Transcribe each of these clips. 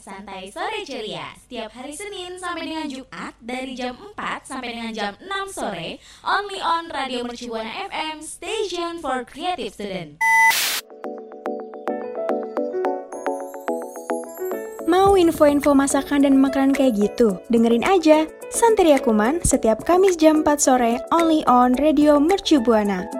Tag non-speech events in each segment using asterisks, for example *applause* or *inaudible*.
Santai sore ceria. Setiap hari Senin sampai dengan Jumat dari jam 4 sampai dengan jam 6 sore, only on Radio Mercubuana FM, station for creative student. Mau info-info masakan dan makanan kayak gitu? Dengerin aja Santeria Kuman setiap Kamis jam 4 sore only on Radio Mercu Buana.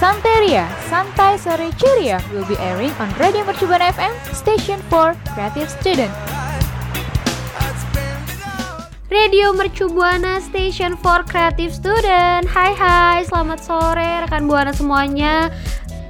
Santeria, Santai Sore Ceria will be airing on Radio Mercubuana FM, station for creative student. Radio Mercu Buana Station for Creative Student. Hai hai, selamat sore rekan Buana semuanya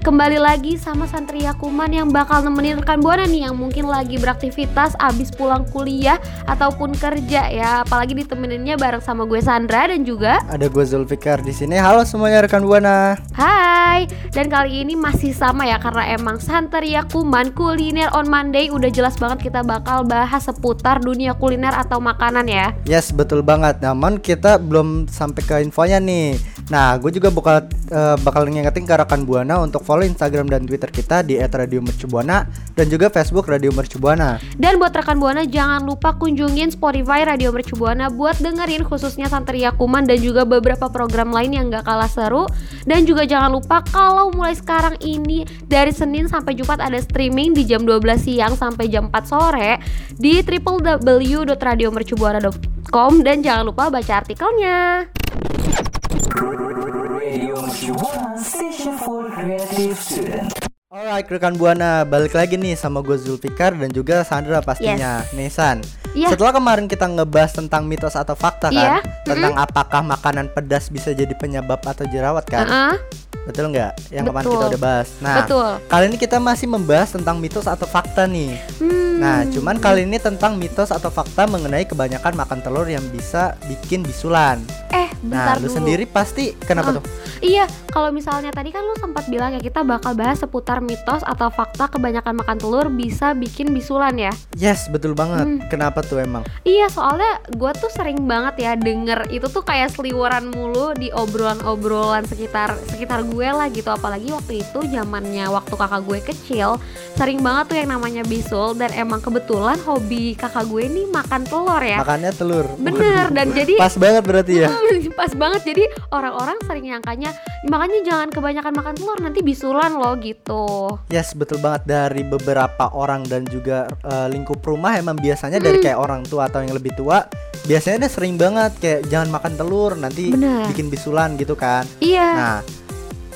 Kembali lagi sama Santria Kuman yang bakal nemenin rekan Buana nih yang mungkin lagi beraktivitas abis pulang kuliah ataupun kerja ya. Apalagi ditemeninnya bareng sama gue Sandra dan juga ada gue Zulfikar di sini. Halo semuanya rekan Buana. Hai. Dan kali ini masih sama ya karena emang Santeria Kuman kuliner on Monday udah jelas banget kita bakal bahas seputar dunia kuliner atau makanan ya. Yes, betul banget. Namun kita belum sampai ke infonya nih. Nah, gue juga bakal uh, bakal ngingetin ke rekan Buana untuk follow Instagram dan Twitter kita di @radiomercubuana dan juga Facebook Radio Mercubuana. Dan buat rekan Buana jangan lupa kunjungin Spotify Radio Mercubuana buat dengerin khususnya Santeria Kuman dan juga beberapa program lain yang gak kalah seru. Dan juga jangan lupa kalau mulai sekarang ini dari Senin sampai Jumat ada streaming di jam 12 siang sampai jam 4 sore di www.radiomercubuana.com dan jangan lupa baca artikelnya. Alright rekan Buana, balik lagi nih sama gue Zulfikar dan juga Sandra pastinya yes. Nesan yeah. Setelah kemarin kita ngebahas tentang mitos atau fakta kan yeah. Tentang mm -hmm. apakah makanan pedas bisa jadi penyebab atau jerawat kan uh -uh. Betul nggak? Yang Betul. kemarin kita udah bahas Nah Betul. kali ini kita masih membahas tentang mitos atau fakta nih hmm. Nah cuman kali ini tentang mitos atau fakta mengenai kebanyakan makan telur yang bisa bikin bisulan Eh bentar Nah lu dulu. sendiri pasti kenapa uh. tuh? Iya, kalau misalnya tadi kan lu sempat bilang ya kita bakal bahas seputar mitos atau fakta kebanyakan makan telur bisa bikin bisulan ya. Yes, betul banget. Hmm. Kenapa tuh emang? Iya, soalnya gue tuh sering banget ya denger itu tuh kayak seliweran mulu di obrolan-obrolan sekitar sekitar gue lah gitu. Apalagi waktu itu zamannya waktu kakak gue kecil sering banget tuh yang namanya bisul dan emang kebetulan hobi kakak gue ini makan telur ya. Makannya telur. Bener dan *laughs* jadi pas banget berarti ya. *laughs* pas banget jadi orang-orang sering nyangkanya makanya jangan kebanyakan makan telur nanti bisulan loh gitu yes betul banget dari beberapa orang dan juga uh, lingkup rumah emang biasanya hmm. dari kayak orang tua atau yang lebih tua biasanya dia sering banget kayak jangan makan telur nanti Bener. bikin bisulan gitu kan iya nah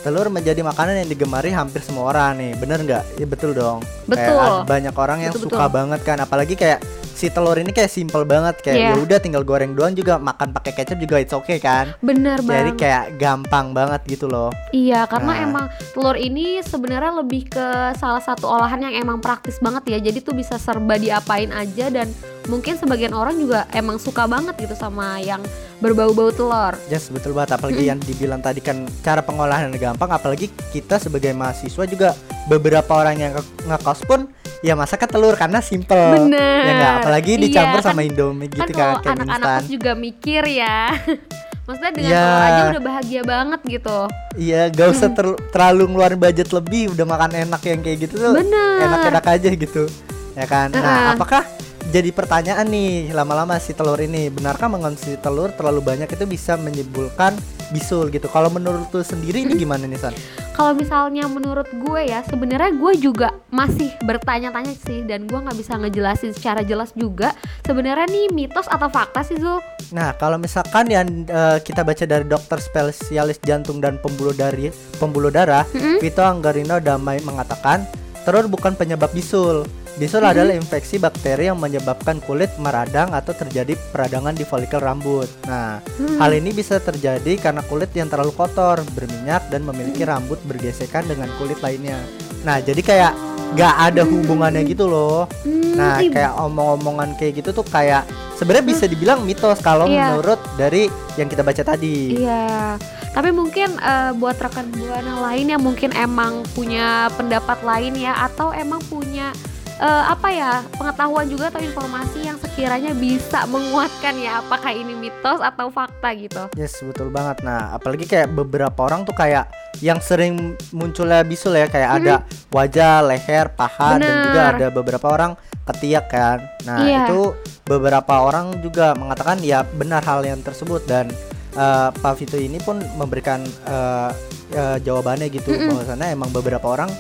telur menjadi makanan yang digemari hampir semua orang nih. Bener nggak? Ya betul dong. Betul. kayak banyak orang yang betul, suka betul. banget kan apalagi kayak si telur ini kayak simple banget kayak yeah. ya udah tinggal goreng doang juga makan pakai kecap juga it's okay kan? Bener banget. jadi kayak gampang banget gitu loh. Iya karena nah. emang telur ini sebenarnya lebih ke salah satu olahan yang emang praktis banget ya. Jadi tuh bisa serba diapain aja dan mungkin sebagian orang juga emang suka banget gitu sama yang berbau-bau telur. Yes betul banget. Apalagi yang dibilang tadi kan cara pengolahan gampang. Apalagi kita sebagai mahasiswa juga beberapa orang yang ngekos pun ya masaknya telur karena simple. Bener. ya nggak? Apalagi iya, dicampur iya, sama indomie gitu kan, kan anak-anak juga mikir ya. *laughs* Maksudnya dengan ya. telur aja udah bahagia banget gitu. Iya gak usah ter terlalu ngeluarin budget lebih udah makan enak yang kayak gitu tuh enak-enak aja gitu. Ya kan? Uh -uh. nah apakah jadi pertanyaan nih lama-lama si telur ini. Benarkah mengonsumsi telur terlalu banyak itu bisa menyebulkan bisul gitu? Kalau menurut tuh sendiri ini gimana nih San? kalau misalnya menurut gue ya sebenarnya gue juga masih bertanya-tanya sih dan gue nggak bisa ngejelasin secara jelas juga. Sebenarnya nih mitos atau fakta sih Zul? Nah kalau misalkan yang uh, kita baca dari dokter spesialis jantung dan pembuluh dari pembuluh darah mm-hmm. Vito Anggarino Damai mengatakan telur bukan penyebab bisul Bisul adalah infeksi bakteri yang menyebabkan kulit meradang atau terjadi peradangan di folikel rambut. Nah, hmm. hal ini bisa terjadi karena kulit yang terlalu kotor, berminyak, dan memiliki hmm. rambut bergesekan dengan kulit lainnya. Nah, jadi kayak gak ada hmm. hubungannya gitu loh. Hmm. Nah, kayak omong-omongan kayak gitu tuh kayak sebenarnya bisa dibilang mitos kalau yeah. menurut dari yang kita baca tadi. Iya. Tapi mungkin uh, buat rekan buana lain yang mungkin emang punya pendapat lain ya atau emang punya eh, apa ya pengetahuan juga atau informasi yang sekiranya bisa menguatkan ya apakah ini mitos atau fakta gitu. Yes betul banget. Nah apalagi kayak beberapa orang tuh kayak yang sering munculnya bisul ya kayak ada wajah, leher, paha dan juga Bener. ada beberapa orang ketiak kan. Nah Iya. itu beberapa orang juga mengatakan ya benar hal yang tersebut dan eh, Pak Vito ini pun memberikan eh, eh, jawabannya gitu Mm-mm. bahwasannya emang beberapa orang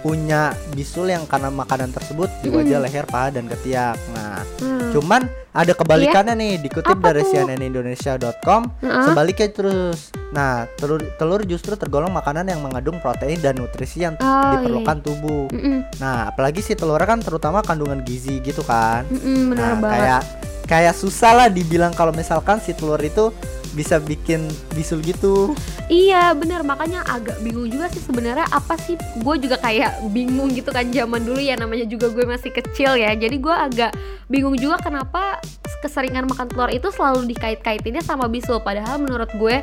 punya bisul yang karena makanan tersebut di wajah, leher, paha dan ketiak. Nah Hmm. cuman ada kebalikannya nih dikutip Apa dari cnnindonesia.com Heeh. Sebaliknya terus. Nah, telur telur justru tergolong makanan yang mengandung protein dan nutrisi yang Oh, diperlukan tubuh. Mm-mm, Nah, apalagi si telur kan terutama kandungan gizi gitu kan. nah, banget. kayak kayak susah lah dibilang kalau misalkan si telur itu bisa bikin bisul gitu. Iya bener. Makanya agak bingung juga sih sebenarnya apa sih? Gue juga kayak bingung gitu kan zaman dulu ya namanya juga gue masih kecil ya. Jadi gue agak bingung juga kenapa keseringan makan telur itu selalu dikait-kaitinnya sama bisul. Padahal menurut gue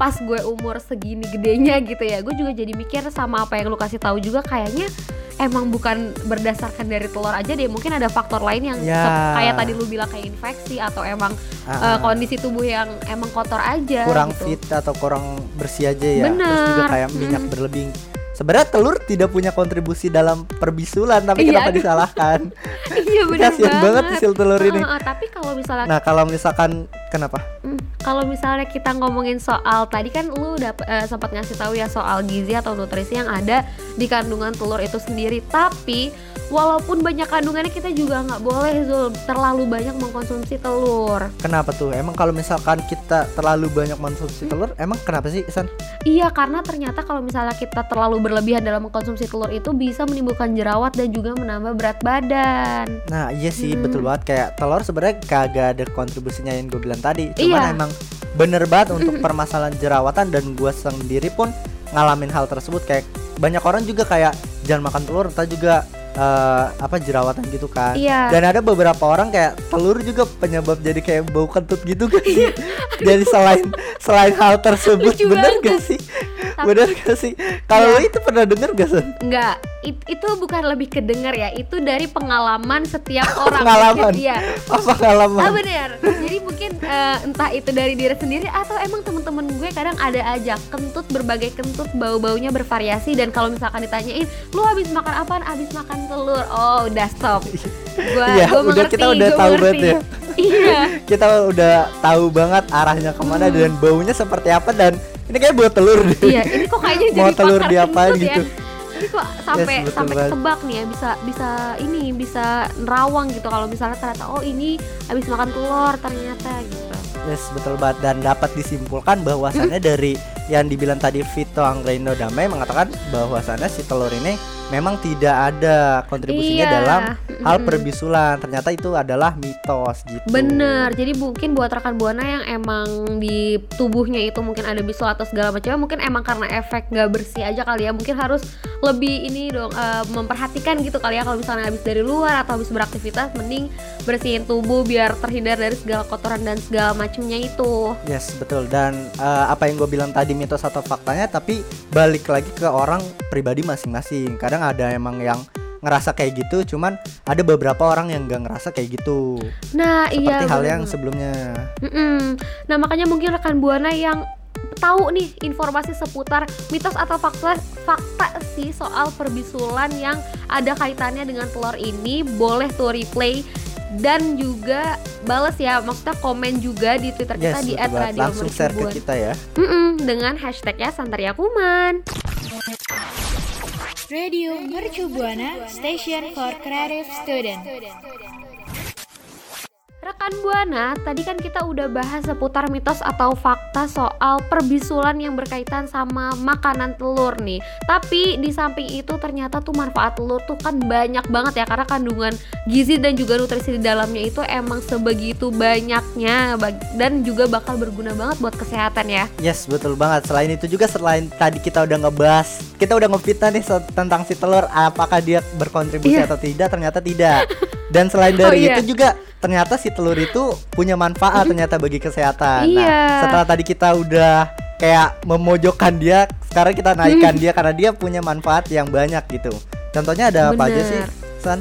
pas gue umur segini gedenya gitu ya gue juga jadi mikir sama apa yang lu kasih tahu juga kayaknya emang bukan berdasarkan dari telur aja deh mungkin ada faktor lain yang Ya. kayak tadi lu bilang kayak infeksi atau emang eh, Ah, kondisi tubuh yang emang kotor aja kurang gitu. fit atau kurang bersih aja ya. Terus juga Bener. kayak minyak berlebih. Sebenarnya telur tidak punya kontribusi dalam perbisulan, tapi Iya, kenapa aduh. disalahkan? *laughs* iya benar banget hasil telur ini. Heeh, tapi kalau misalnya Nah, kalau misalkan kenapa? mm, kalau misalnya kita ngomongin soal tadi kan lu udah eh, sempat ngasih tahu ya soal gizi atau nutrisi yang ada di kandungan telur itu sendiri. Tapi walaupun banyak kandungannya kita juga nggak boleh Zul terlalu banyak mengkonsumsi telur. Kenapa tuh? Emang kalau misalkan kita terlalu banyak mengkonsumsi telur, emang kenapa sih, Isan? Iya karena ternyata kalau misalnya kita terlalu berlebihan dalam mengkonsumsi telur itu bisa menimbulkan jerawat dan juga menambah berat badan. Nah, iya sih, Hmm. betul banget kayak telur sebenarnya kagak ada kontribusinya yang gue bilang tadi. Cuman Iya. emang bener banget untuk permasalahan jerawatan dan gue sendiri pun ngalamin hal tersebut kayak banyak orang juga kayak jangan makan telur entah juga eh, apa jerawatan gitu kan. Iya. Dan ada beberapa orang kayak telur juga penyebab jadi kayak bau kentut gitu kan Iya. jadi selain selain hal tersebut Lucu bener banget. gak sih? Bener gak sih? Kalau lu itu pernah denger gak sih? Enggak, it- itu bukan lebih kedenger ya, itu dari pengalaman setiap *laughs* orang. Pengalaman. Iya. Apa pengalaman? Ah benar. Jadi mungkin eh, entah itu dari diri sendiri atau emang temen-temen gue kadang ada aja kentut berbagai kentut bau-baunya bervariasi dan kalau misalkan ditanyain lu habis makan apaan? Habis makan telur. Oh, udah stop. *laughs* Gua Iya, gua udah mengerti, kita udah tahu banget ya. *laughs* Iya. kita udah tahu banget arahnya ke mana Hmm. dan baunya seperti apa dan ini kayak buat telur deh. Iya, ini kok kayaknya *laughs* Mau jadi telur pakar diapain kentut gitu. ya. Ini kok sampai Yes, sampai ketebak nih ya bisa bisa ini bisa nerawang gitu kalau misalnya ternyata oh ini habis makan telur ternyata gitu. Yes, betul banget dan dapat disimpulkan bahwasannya Hmm. dari yang dibilang tadi Vito Anggreno Damai mengatakan bahwasannya si telur ini memang tidak ada kontribusinya Iya. dalam hal Mm-mm. perbisulan. Ternyata itu adalah mitos gitu. Bener, jadi mungkin buat rekan buana yang emang di tubuhnya itu mungkin ada bisul atau segala macam, mungkin emang karena efek nggak bersih aja kali ya, mungkin harus lebih ini dong eh, memperhatikan gitu kali ya kalau misalnya habis dari luar atau habis beraktivitas, mending bersihin tubuh biar terhindar dari segala kotoran dan segala macamnya itu. Yes, betul. Dan eh, apa yang gue bilang tadi mitos atau faktanya, tapi balik lagi ke orang pribadi masing-masing. Kadang ada emang yang ngerasa kayak gitu, cuman ada beberapa orang yang gak ngerasa kayak gitu. Nah iya. Seperti hal bener yang sebelumnya. Mm-mm. Nah makanya mungkin rekan buana yang tahu nih informasi seputar mitos atau fakta fakta sih soal perbisulan yang ada kaitannya dengan telur ini boleh tuh replay dan juga bales ya maksudnya komen juga di twitter kita Yes, di betul banget. @radio langsung share ke kita ya. Mm-mm, dengan hashtagnya Santaria Kuman. Radio Mercu Buana Station for Creative Student. Rekan Buana, tadi kan kita udah bahas seputar mitos atau fakta soal perbisulan yang berkaitan sama makanan telur nih. Tapi di samping itu ternyata tuh manfaat telur tuh kan banyak banget ya karena kandungan gizi dan juga nutrisi di dalamnya itu emang sebegitu banyaknya dan juga bakal berguna banget buat kesehatan ya. Yes, betul banget. Selain itu juga selain tadi kita udah ngebahas, kita udah ngefitnah nih tentang si telur apakah dia berkontribusi Iya. atau tidak, ternyata tidak. Dan selain *laughs* Oh, dari iya. itu juga ternyata si telur itu punya manfaat ternyata bagi kesehatan. Iya. Nah, setelah tadi kita udah kayak memojokkan dia, sekarang kita naikkan *laughs* dia karena dia punya manfaat yang banyak gitu. Contohnya ada apa aja sih, Bener. San?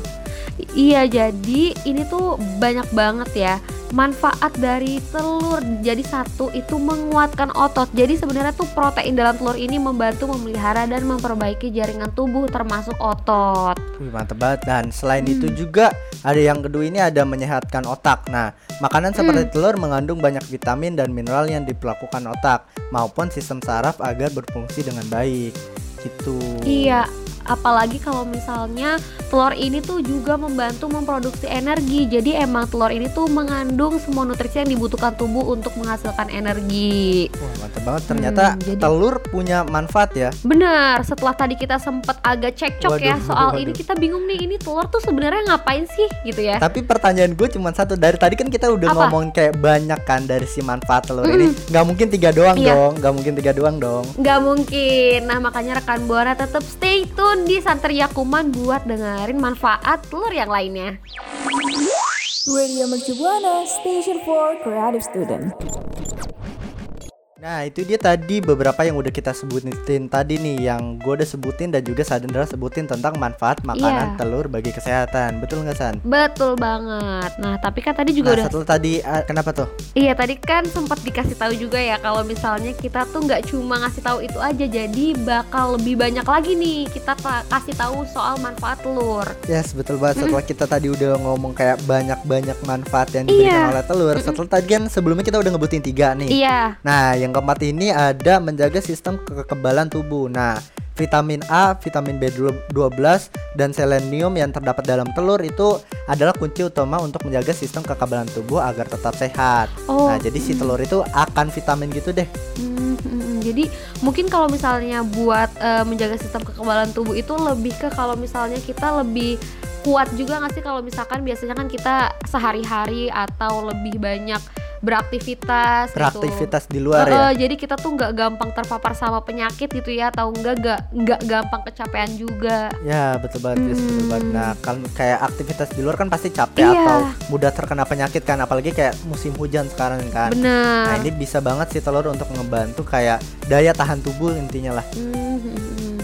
Iya, jadi ini tuh banyak banget ya manfaat dari telur. Jadi satu itu menguatkan otot. Jadi sebenarnya tuh protein dalam telur ini membantu memelihara dan memperbaiki jaringan tubuh termasuk otot. Wih, mantep banget dan selain itu Hmm. juga ada yang kedua ini ada menyehatkan otak. Nah, makanan seperti Hmm. telur mengandung banyak vitamin dan mineral yang diperlakukan otak maupun sistem saraf agar berfungsi dengan baik. Gitu. Iya, apalagi kalau misalnya telur ini tuh juga membantu memproduksi energi. Jadi emang telur ini tuh mengandung semua nutrisi yang dibutuhkan tubuh untuk menghasilkan energi. Wah, mantep banget. Ternyata Hmm, jadi- telur punya manfaat ya. Benar, setelah tadi kita sempet agak cekcok ya Waduh, soal waduh. ini kita bingung nih ini telur tuh sebenarnya ngapain sih gitu ya. Tapi pertanyaan gue cuma satu. Dari tadi kan kita udah Apa? ngomong kayak banyak kan dari si manfaat telur ini. Nggak mungkin tiga doang Iya. dong. Nggak mungkin tiga doang dong. Nggak mungkin. Nah makanya rekan buana tetap stay tune di Santer Yakuman buat dengerin manfaat telur yang lainnya. Radio Mercu Buana, Station for Creative Student. Nah itu dia tadi beberapa yang udah kita sebutin tadi nih Yang gue udah sebutin dan juga Sadendra sebutin tentang manfaat makanan Iya. telur bagi kesehatan Betul nggak San? Betul banget. Nah tapi kan tadi juga nah udah setelah tadi ah, kenapa tuh? Iya tadi kan sempat dikasih tahu juga ya kalau misalnya kita tuh nggak cuma ngasih tahu itu aja jadi bakal lebih banyak lagi nih kita ta- kasih tahu soal manfaat telur. Yes betul banget setelah kita tadi udah ngomong kayak banyak-banyak manfaat yang diberikan Iya. oleh telur Setelah tadi kan sebelumnya kita udah ngebutin tiga nih Iya. Nah yang keempat ini ada menjaga sistem ke- kekebalan tubuh Nah vitamin A, vitamin B12 dan selenium yang terdapat dalam telur itu adalah kunci utama untuk menjaga sistem kekebalan tubuh agar tetap sehat. Oh. Nah, jadi si telur itu akan vitamin gitu deh. Hmm, hmm, hmm. jadi mungkin kalau misalnya buat eh, menjaga sistem kekebalan tubuh itu lebih ke kalau misalnya kita lebih kuat juga nggak sih kalau misalkan biasanya kan kita sehari-hari atau lebih banyak beraktivitas gitu. Beraktivitas di luar Eh, ya. jadi kita tuh nggak gampang terpapar sama penyakit gitu ya atau enggak nggak nggak gampang kecapean juga Ya, betul banget, Chris, betul banget. Hmm. Nah, kan kayak aktivitas di luar kan pasti capek Iya. atau mudah terkena penyakit kan, apalagi kayak musim hujan sekarang kan. Nah, bener ini bisa banget sih telur untuk ngebantu kayak daya tahan tubuh intinya lah. Hmm, hmm, hmm.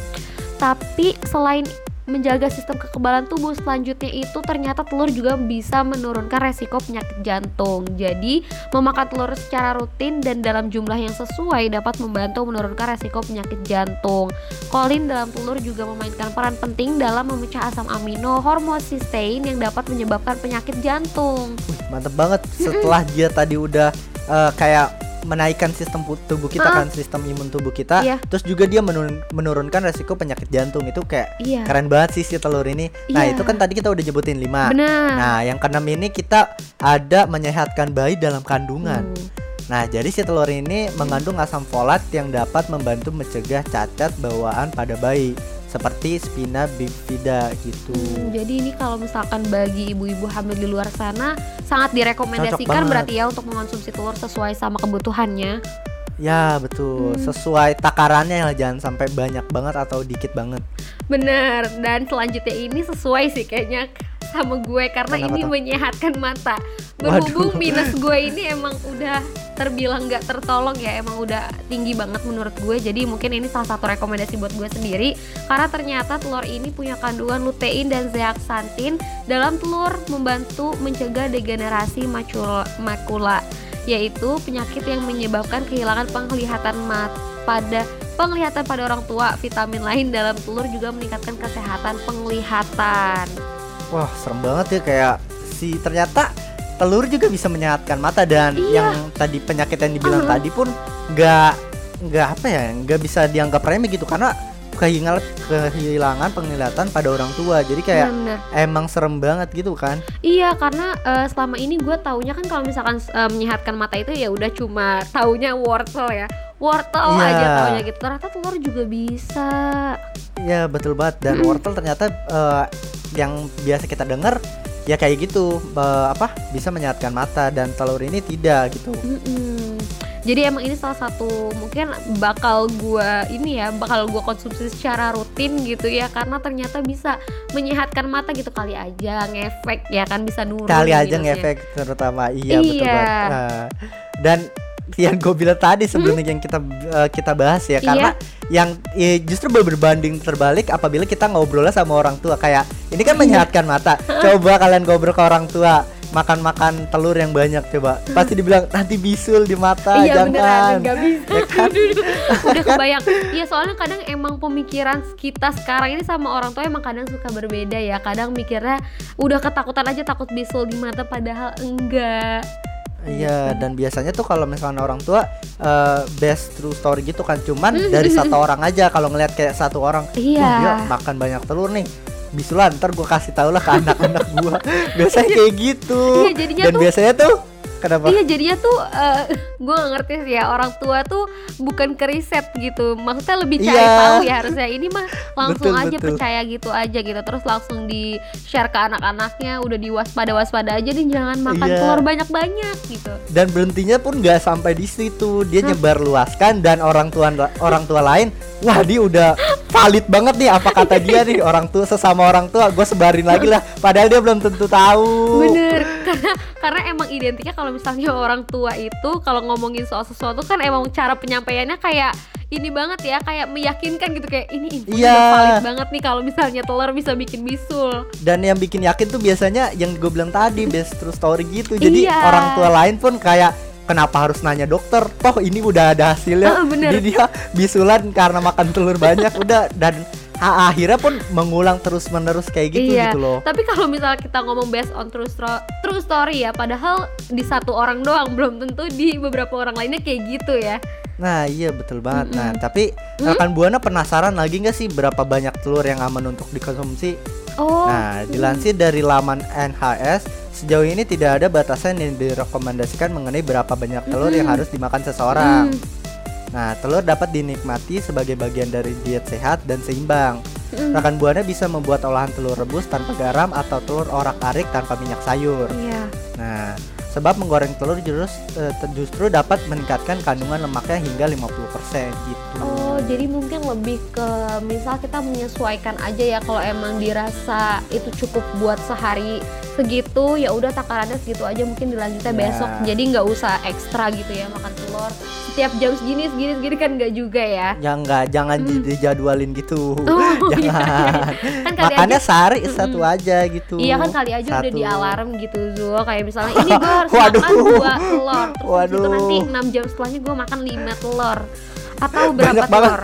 tapi selain menjaga sistem kekebalan tubuh selanjutnya itu ternyata telur juga bisa menurunkan resiko penyakit jantung. Jadi memakan telur secara rutin dan dalam jumlah yang sesuai dapat membantu menurunkan resiko penyakit jantung. Kolin dalam telur juga memainkan peran penting dalam memecah asam amino homocysteine yang dapat menyebabkan penyakit jantung. Mantep banget. Setelah dia tadi udah eh, kayak menaikkan sistem tubuh kita Ah. kan, sistem imun tubuh kita, Iya. terus juga dia menurun- menurunkan resiko penyakit jantung itu kayak iya keren banget sih si telur ini. Nah, Iya. itu kan tadi kita udah nyebutin 5. benar Nah, yang keenam ini kita ada menyehatkan bayi dalam kandungan. Hmm. Nah, jadi si telur ini mengandung asam folat yang dapat membantu mencegah cacat bawaan pada bayi seperti spina bifida gitu. Hmm, jadi ini kalau misalkan bagi ibu-ibu hamil di luar sana sangat direkomendasikan berarti ya untuk mengonsumsi telur sesuai sama kebutuhannya. Ya, betul. Hmm. Sesuai takarannya lah, jangan sampai banyak banget atau dikit banget. Bener. Dan selanjutnya ini sesuai sih kayaknya sama gue karena Kenapa ini tuh? menyehatkan mata. Berhubung Waduh. minus gue ini emang udah terbilang nggak tertolong ya, emang udah tinggi banget menurut gue. Jadi mungkin ini salah satu rekomendasi buat gue sendiri karena ternyata telur ini punya kandungan lutein dan zeaxanthin dalam telur membantu mencegah degenerasi macula, makula yaitu penyakit yang menyebabkan kehilangan penglihatan mata pada penglihatan pada orang tua. Vitamin lain dalam telur juga meningkatkan kesehatan penglihatan. Wah, serem banget ya kayak si ternyata telur juga bisa menyehatkan mata dan Iya. yang tadi penyakit yang dibilang Uh-huh. tadi pun nggak nggak apa ya, nggak bisa dianggap remeh gitu karena kehilangan kehilangan penglihatan pada orang tua. Jadi kayak Bener. emang serem banget gitu kan. Iya karena eh, selama ini gue taunya kan kalau misalkan eh, menyehatkan mata itu ya udah cuma taunya wortel ya wortel Iya. aja taunya gitu ternyata telur juga bisa Ya betul banget dan Mm-mm. wortel ternyata eh, yang biasa kita dengar ya kayak gitu eh, apa bisa menyehatkan mata dan telur ini tidak gitu. Mm-mm. jadi emang ini salah satu mungkin bakal gue ini ya bakal gue konsumsi secara rutin gitu ya karena ternyata bisa menyehatkan mata gitu kali aja ngefek ya kan bisa nurun Kali aja minusnya. ngefek terutama iya, betul Iya. banget. Nah, dan yang gue bilang tadi sebelumnya yang kita eh, kita bahas ya karena yang eh, justru ber- berbanding terbalik apabila kita ngobrolnya sama orang tua. Kayak ini kan menyehatkan mata. Coba kalian ngobrol ke orang tua makan-makan telur yang banyak coba. Pasti dibilang nanti bisul di mata iya jangan. beneran bisa. *laughs* Ya kan? *laughs* udah kebayang. Iya soalnya kadang emang pemikiran kita sekarang ini sama orang tua emang kadang suka berbeda ya. Kadang mikirnya udah ketakutan aja takut bisul di mata padahal enggak Iya dan biasanya tuh kalau misalnya orang tua eh, best true story gitu kan cuman dari satu orang aja. Kalau ngeliat kayak satu orang Iya. "Wah, dia makan banyak telur nih bisulan ntar gue kasih tau lah ke anak-anak gua. *laughs* Biasanya kayak gitu. Iya, jadinya dan tuh- biasanya tuh kenapa? Iya jadinya tuh *laughs* gue gak ngerti sih ya orang tua tuh bukan ke riset gitu. Maksudnya lebih cari Iya. tahu ya harusnya. Ini mah *laughs* langsung Betul, aja betul. percaya gitu aja gitu. Terus langsung di share ke anak-anaknya udah diwaspada waspada aja nih jangan makan Iya. telur banyak-banyak gitu. Dan berhentinya pun nggak sampai di situ. Dia nyebar luaskan dan orang tua orang tua lain wah dia udah *laughs* valid banget nih apa kata dia nih *laughs* orang tua sesama orang tua gue sebarin lagi lah padahal dia belum tentu tahu Bener, karena karena emang identiknya kalau misalnya orang tua itu kalau ngomongin soal sesuatu kan emang cara penyampaiannya kayak ini banget ya, kayak meyakinkan gitu kayak ini info Iya. valid banget nih kalau misalnya telur bisa bikin bisul. dan yang bikin yakin tuh biasanya yang gue bilang tadi best true story gitu jadi Iya. orang tua lain pun kayak kenapa harus nanya dokter toh ini udah ada hasilnya Ah, bener. jadi dia bisulan karena makan telur banyak *laughs* udah dan akhirnya pun mengulang terus menerus kayak gitu iya. gitu loh Tapi kalau misalnya kita ngomong based on true, stro- true story ya, padahal di satu orang doang belum tentu di beberapa orang lainnya kayak gitu ya. Nah iya betul banget. Nah tapi rekan buana penasaran lagi nggak sih berapa banyak telur yang aman untuk dikonsumsi? Oh, Nah dilansir dari laman NHS sejauh ini tidak ada batasan yang direkomendasikan mengenai berapa banyak telur yang harus dimakan seseorang. Nah telur dapat dinikmati sebagai bagian dari diet sehat dan seimbang. Rekan buana bisa membuat olahan telur rebus tanpa garam atau telur orak-arik tanpa minyak sayur. iya. Nah, sebab menggoreng telur justru, eh, justru dapat meningkatkan kandungan lemaknya hingga 50% gitu. Oh, jadi mungkin lebih ke misal kita menyesuaikan aja ya kalau emang dirasa itu cukup buat sehari segitu ya udah takarannya segitu aja mungkin dilanjutnya Ya. besok. Jadi nggak usah ekstra gitu ya makan telur setiap jam segini segini segini kan nggak juga ya. Ya enggak, jangan di- dijadwalin gitu. Hmm. Oh, *laughs* iya, jangan. iya. Kan kali Makannya aja- sehari satu aja gitu. Iya kan kali aja udah Satu. di alarm gitu Zul Kayak misalnya ini gue *laughs* harus Waduh. makan dua telur Terus habis itu Waduh. nanti 6 jam setelahnya gue makan 5 telur Atau berapa Banyak banget. telur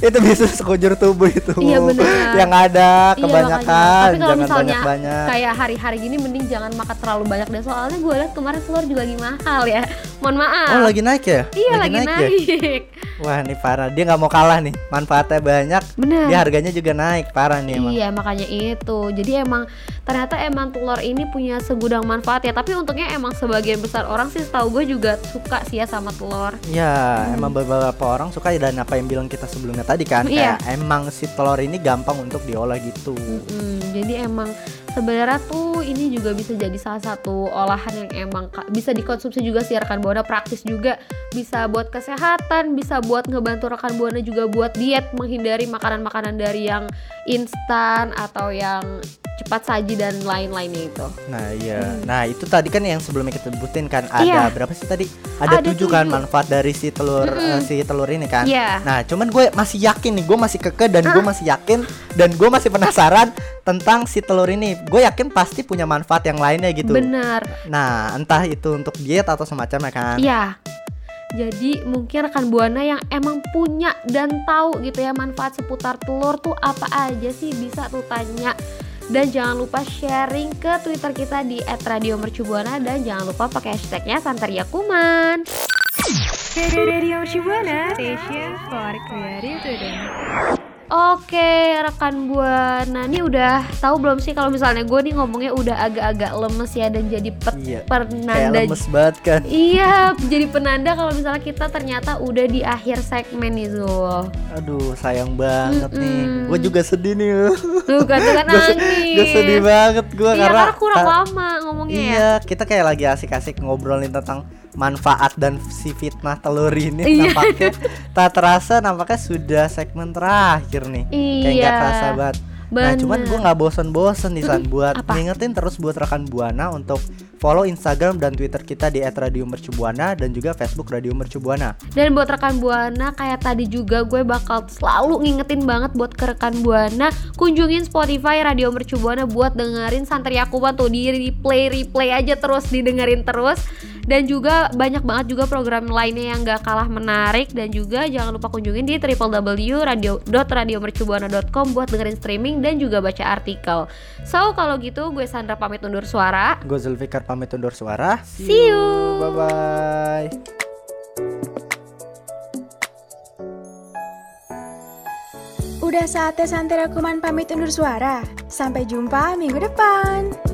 *laughs* itu bisa sekujur tubuh itu. Iya, bener. Yang ada Iya, kebanyakan. makanya. Tapi kalau misalnya banyak-banyak. kayak hari-hari gini mending jangan makan terlalu banyak deh Soalnya gue liat kemarin telur juga lagi mahal ya Mohon maaf Oh lagi naik ya? Iya lagi, ya? naik, Wah nih parah, dia nggak mau kalah nih. Manfaatnya banyak, Bener dia harganya juga naik parah nih emang. Iya makanya itu Jadi emang ternyata emang telur ini punya segudang manfaat ya Tapi untungnya emang sebagian besar orang sih setahu gue juga suka sih ya sama telur Ya, emang beberapa orang suka dan apa yang bilang kita sebelumnya tadi kan Iya. kayak emang si telur ini gampang untuk diolah gitu. Mm, jadi emang sebenarnya tuh ini juga bisa jadi salah satu olahan yang emang bisa dikonsumsi juga sih rekan buana praktis juga bisa buat kesehatan bisa buat ngebantu rekan buana juga buat diet menghindari makanan-makanan dari yang instan atau yang cepat saji dan lain-lainnya itu Nah, iya. Nah, itu tadi kan yang sebelumnya kita sebutin kan ada Hmm. Iya. berapa sih tadi? Ada, Ada tujuh kan manfaat dari si telur eh, si telur ini kan. Iya. Nah, cuman gue masih yakin nih, gue masih keke dan gue masih yakin dan gue masih penasaran tentang si telur ini. Gue yakin pasti punya manfaat yang lainnya gitu. benar Nah, entah itu untuk diet atau semacamnya kan. Iya. Jadi mungkin rekan buana yang emang punya dan tahu gitu ya manfaat seputar telur tuh apa aja sih bisa tuh tanya. Dan jangan lupa sharing ke Twitter kita di @radiomercubuana dan jangan lupa pakai hashtagnya Santeria Kuman. Radio Shibuana, station for creative today. Oke, rekan buana nih udah tahu belum sih kalau misalnya gue nih ngomongnya udah agak-agak lemes ya dan jadi pet Iya. Kayak penanda lemes banget kan. Iya, jadi penanda kalau misalnya kita ternyata udah di akhir segmen nih Zul. Aduh, sayang banget nih. Mm-mm. Gue juga sedih nih. Tuh kan tuh kan *laughs* nangis. gue sedih banget gue Iya, karena karena kurang lama ngomongnya ya. Iya, kita kayak lagi asik-asik ngobrolin tentang manfaat dan si fitnah telur ini Iya. nampaknya tak terasa nampaknya sudah segmen terakhir nih. Kayak Iya. nggak terasa banget. Nah, cuman Bener. gue nggak bosen-bosen nih San buat apa? ngingetin terus buat rekan buana untuk Follow Instagram dan Twitter kita di @radiomercubuana dan juga Facebook Radio Mercubuana. Dan buat rekan Buana kayak tadi juga gue bakal selalu ngingetin banget buat ke rekan Buana kunjungin Spotify Radio Mercu Buana buat dengerin Santri Akuban tuh di replay replay aja terus didengerin terus dan juga banyak banget juga program lainnya yang gak kalah menarik dan juga jangan lupa kunjungin di www.radiomercubuana.com buat dengerin streaming dan juga baca artikel. So kalau gitu gue Sandra pamit undur suara. Gue Zulfikar pamit undur suara. See you. Bye bye. Udah saatnya Santera Kuman pamit undur suara. Sampai jumpa minggu depan.